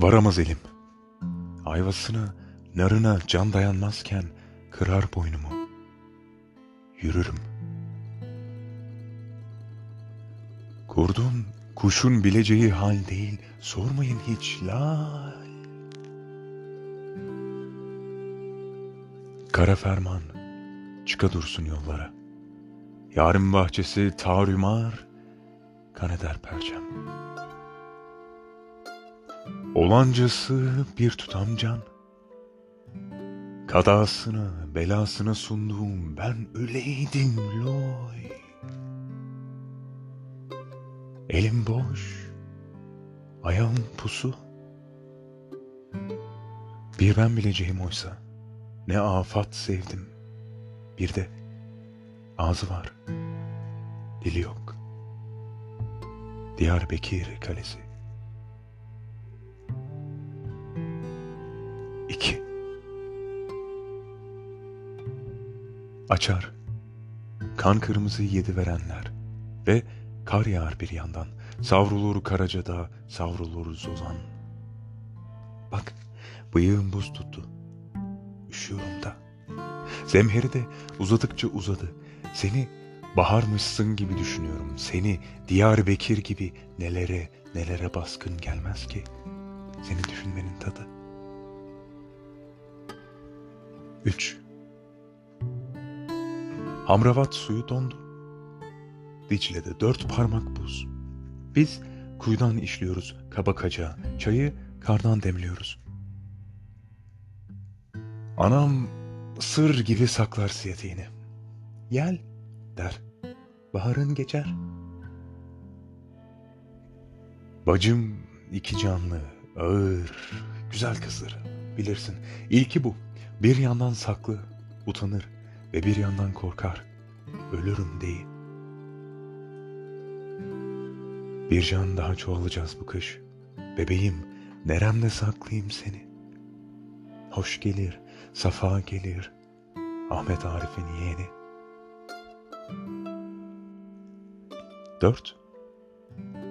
Varamaz elim. Ayvasına, narına can dayanmazken kırar boynumu. Yürürüm. Kurdun kuşun bileceği hal değil, sormayın hiç lal. Kara ferman, çıka dursun yollara. Yarın bahçesi tarumar, kan eder perçem. Olancası bir tutam can. Kadasını, belasını sunduğum ben öleydim loy. Elim boş, ayağım pusu. Bir ben bileceğim oysa, ne afat sevdim. Bir de ağzı var, dili yok. Diyarbakır Kalesi. Açar. Kan kırmızı yedi verenler ve kar yağar bir yandan. Savrulur Karaca'da, savrulur Zozan. Bak, bıyığım buz tuttu. Üşüyorum da. Zemheri de uzadıkça uzadı. Seni baharmışsın gibi düşünüyorum. Seni Diyarbakır gibi nelere nelere baskın gelmez ki. Seni düşünmenin tadı. 3. Hamravat suyu dondu. Dicle'de dört parmak buz. Biz kuyudan işliyoruz kabakaca, çayı kardan demliyoruz. Anam sır gibi saklar siyetiğini. Gel der, baharın geçer. Bacım iki canlı, ağır, güzel kızdır. Bilirsin, ilki bu. Bir yandan saklı, utanır ve bir yandan korkar. Ölürüm değil. Bir can daha çoğalacağız bu kış. Bebeğim, neremde saklayayım seni? Hoş gelir, safa gelir. Ahmet Arif'in yeğeni. Dört.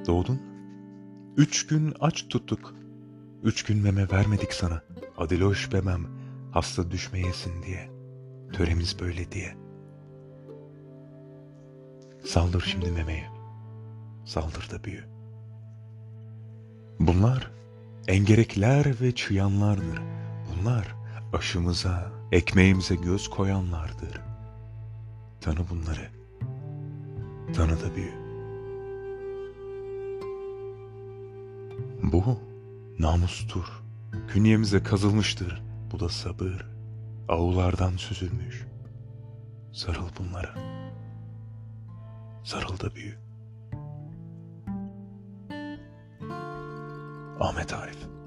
Doğdun. Üç gün aç tuttuk. Üç gün meme vermedik sana. Adiloş bemem, hasta düşmeyesin diye. Töremiz böyle diye. Saldır şimdi memeye. Saldır da büyü. Bunlar engerekler ve çıyanlardır. Bunlar aşımıza, ekmeğimize göz koyanlardır. Tanı bunları. Tanı da büyü. Bu namustur. Künyemize kazılmıştır. Bu da sabır. Avulardan süzülmüş. Sarıl bunlara. Sarıl da büyü. Ahmet Arif